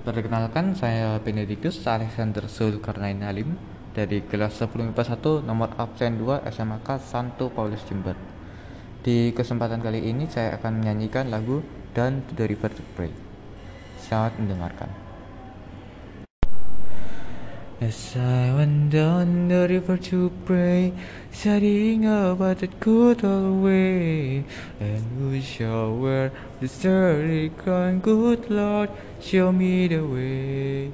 Perkenalkan, saya Benedictus Alexander Zulkarnain Halim dari kelas 10 IPA 1 nomor absen 2 SMK Santo Paulus Jember. Di kesempatan kali ini saya akan menyanyikan lagu Dan to Pray. Selamat mendengarkan. As I went down the river to pray, studying about that good old way, and who shall wear the starry crown, good Lord, show me the way.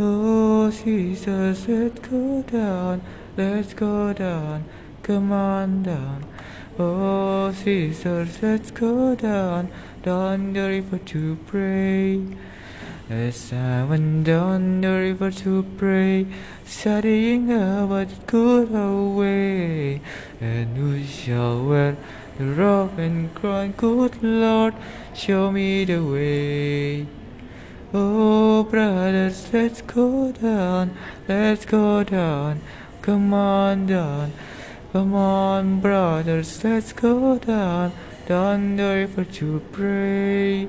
Oh, Jesus, let's go down, let's go down, come on down. Oh, sisters, let's go down, down the river to pray. As I went down the river to pray, studying about the good old way, and who shall wear the robe and crown, good Lord, show me the way. Oh, brothers, let's go down, let's go down, come on down, come on, brothers, let's go down, down the river to pray.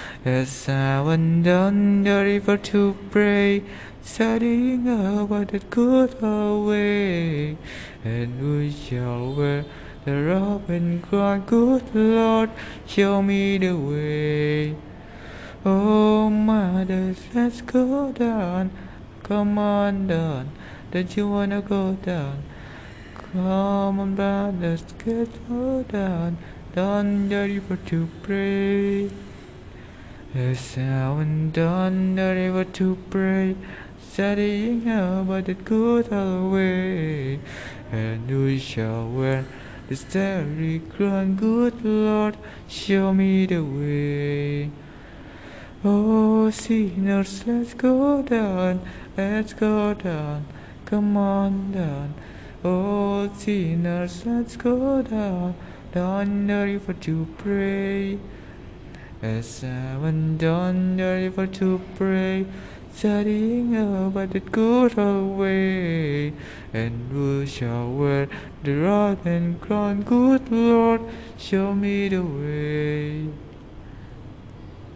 As I went down the river to pray, studying about that good old way, and we shall wear the robe and crown, good Lord, show me the way. Oh, mothers, let's go down, come on down, don't you wanna go down? Come on, brothers, get go down, down the river to pray. As I went down the river to pray, studying about the good old way, and who shall wear the starry crown, good Lord, show me the way. Oh, sinners, let's go down, let's go down, come on down. Oh, sinners, let's go down, down the river to pray. As I went down the river to pray, studying about that good old way, and who shall wear the rod and crown, good Lord, show me the way.